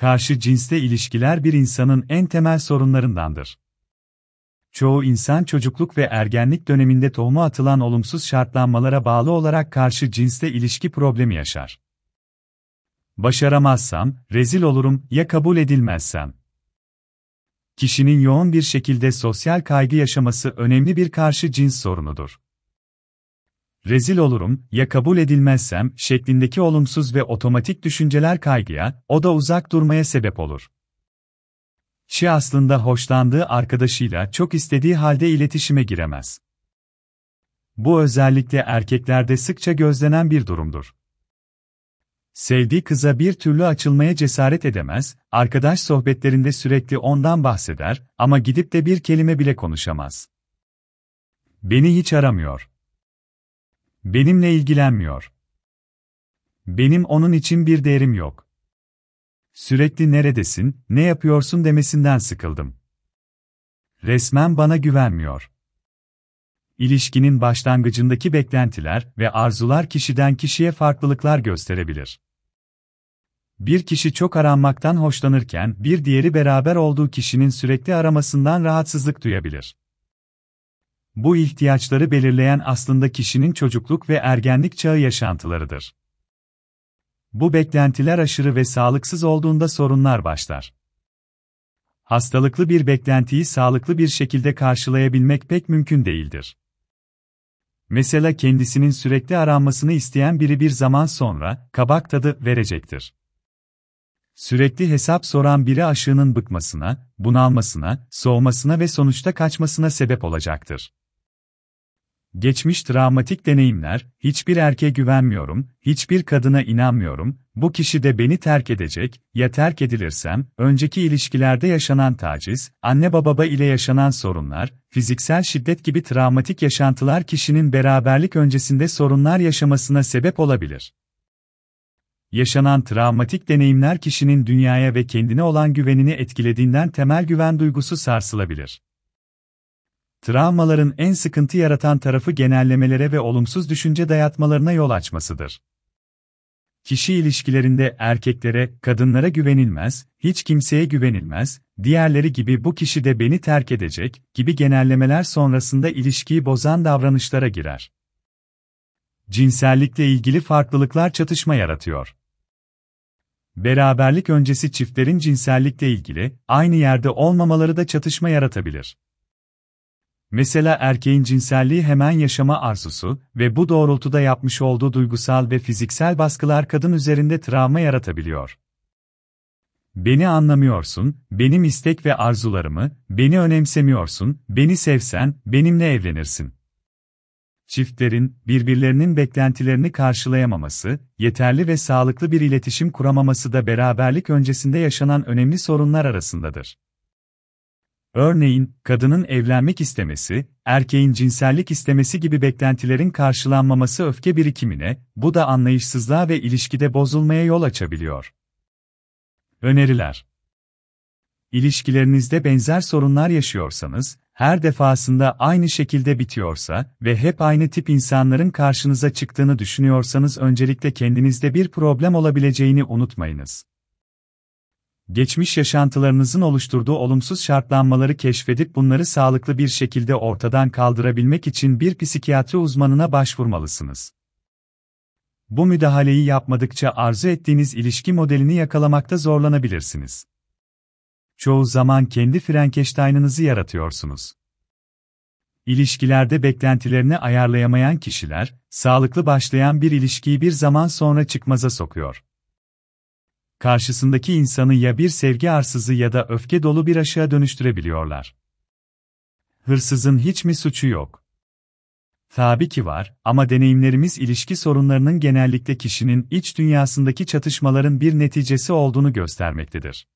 Karşı cinsle ilişkiler bir insanın en temel sorunlarındandır. Çoğu insan çocukluk ve ergenlik döneminde tohumu atılan olumsuz şartlanmalara bağlı olarak karşı cinsle ilişki problemi yaşar. Başaramazsam, rezil olurum ya kabul edilmezsem. Kişinin yoğun bir şekilde sosyal kaygı yaşaması önemli bir karşı cins sorunudur. Rezil olurum ya kabul edilmezsem şeklindeki olumsuz ve otomatik düşünceler kaygıya, o da uzak durmaya sebep olur. Kişi aslında hoşlandığı arkadaşıyla çok istediği halde iletişime giremez. Bu özellikle erkeklerde sıkça gözlenen bir durumdur. Sevdiği kıza bir türlü açılmaya cesaret edemez, arkadaş sohbetlerinde sürekli ondan bahseder ama gidip de bir kelime bile konuşamaz. Beni hiç aramıyor. Benimle ilgilenmiyor. Benim onun için bir değerim yok. Sürekli neredesin, ne yapıyorsun demesinden sıkıldım. Resmen bana güvenmiyor. İlişkinin başlangıcındaki beklentiler ve arzular kişiden kişiye farklılıklar gösterebilir. Bir kişi çok aranmaktan hoşlanırken bir diğeri beraber olduğu kişinin sürekli aramasından rahatsızlık duyabilir. Bu ihtiyaçları belirleyen aslında kişinin çocukluk ve ergenlik çağı yaşantılarıdır. Bu beklentiler aşırı ve sağlıksız olduğunda sorunlar başlar. Hastalıklı bir beklentiyi sağlıklı bir şekilde karşılayabilmek pek mümkün değildir. Mesela kendisinin sürekli aranmasını isteyen biri bir zaman sonra kabak tadı verecektir. Sürekli hesap soran biri aşığının bıkmasına, bunalmasına, soğumasına ve sonuçta kaçmasına sebep olacaktır. Geçmiş travmatik deneyimler, hiçbir erkeğe güvenmiyorum, hiçbir kadına inanmıyorum, bu kişi de beni terk edecek, ya terk edilirsem, önceki ilişkilerde yaşanan taciz, anne baba ile yaşanan sorunlar, fiziksel şiddet gibi travmatik yaşantılar kişinin beraberlik öncesinde sorunlar yaşamasına sebep olabilir. Yaşanan travmatik deneyimler kişinin dünyaya ve kendine olan güvenini etkilediğinden temel güven duygusu sarsılabilir. Travmaların en sıkıntı yaratan tarafı genellemelere ve olumsuz düşünce dayatmalarına yol açmasıdır. Kişi ilişkilerinde erkeklere, kadınlara güvenilmez, hiç kimseye güvenilmez, diğerleri gibi bu kişi de beni terk edecek gibi genellemeler sonrasında ilişkiyi bozan davranışlara girer. Cinsellikle ilgili farklılıklar çatışma yaratıyor. Beraberlik öncesi çiftlerin cinsellikle ilgili aynı yerde olmamaları da çatışma yaratabilir. Mesela erkeğin cinselliği hemen yaşama arzusu ve bu doğrultuda yapmış olduğu duygusal ve fiziksel baskılar kadın üzerinde travma yaratabiliyor. Beni anlamıyorsun, benim istek ve arzularımı, beni önemsemiyorsun, beni sevsen, benimle evlenirsin. Çiftlerin, birbirlerinin beklentilerini karşılayamaması, yeterli ve sağlıklı bir iletişim kuramaması da beraberlik öncesinde yaşanan önemli sorunlar arasındadır. Örneğin, kadının evlenmek istemesi, erkeğin cinsellik istemesi gibi beklentilerin karşılanmaması öfke birikimine, bu da anlayışsızlığa ve ilişkide bozulmaya yol açabiliyor. Öneriler İlişkilerinizde benzer sorunlar yaşıyorsanız, her defasında aynı şekilde bitiyorsa ve hep aynı tip insanların karşınıza çıktığını düşünüyorsanız öncelikle kendinizde bir problem olabileceğini unutmayınız geçmiş yaşantılarınızın oluşturduğu olumsuz şartlanmaları keşfedip bunları sağlıklı bir şekilde ortadan kaldırabilmek için bir psikiyatri uzmanına başvurmalısınız. Bu müdahaleyi yapmadıkça arzu ettiğiniz ilişki modelini yakalamakta zorlanabilirsiniz. Çoğu zaman kendi Frankenstein'ınızı yaratıyorsunuz. İlişkilerde beklentilerini ayarlayamayan kişiler, sağlıklı başlayan bir ilişkiyi bir zaman sonra çıkmaza sokuyor karşısındaki insanı ya bir sevgi arsızı ya da öfke dolu bir aşağı dönüştürebiliyorlar. Hırsızın hiç mi suçu yok? Tabii ki var ama deneyimlerimiz ilişki sorunlarının genellikle kişinin iç dünyasındaki çatışmaların bir neticesi olduğunu göstermektedir.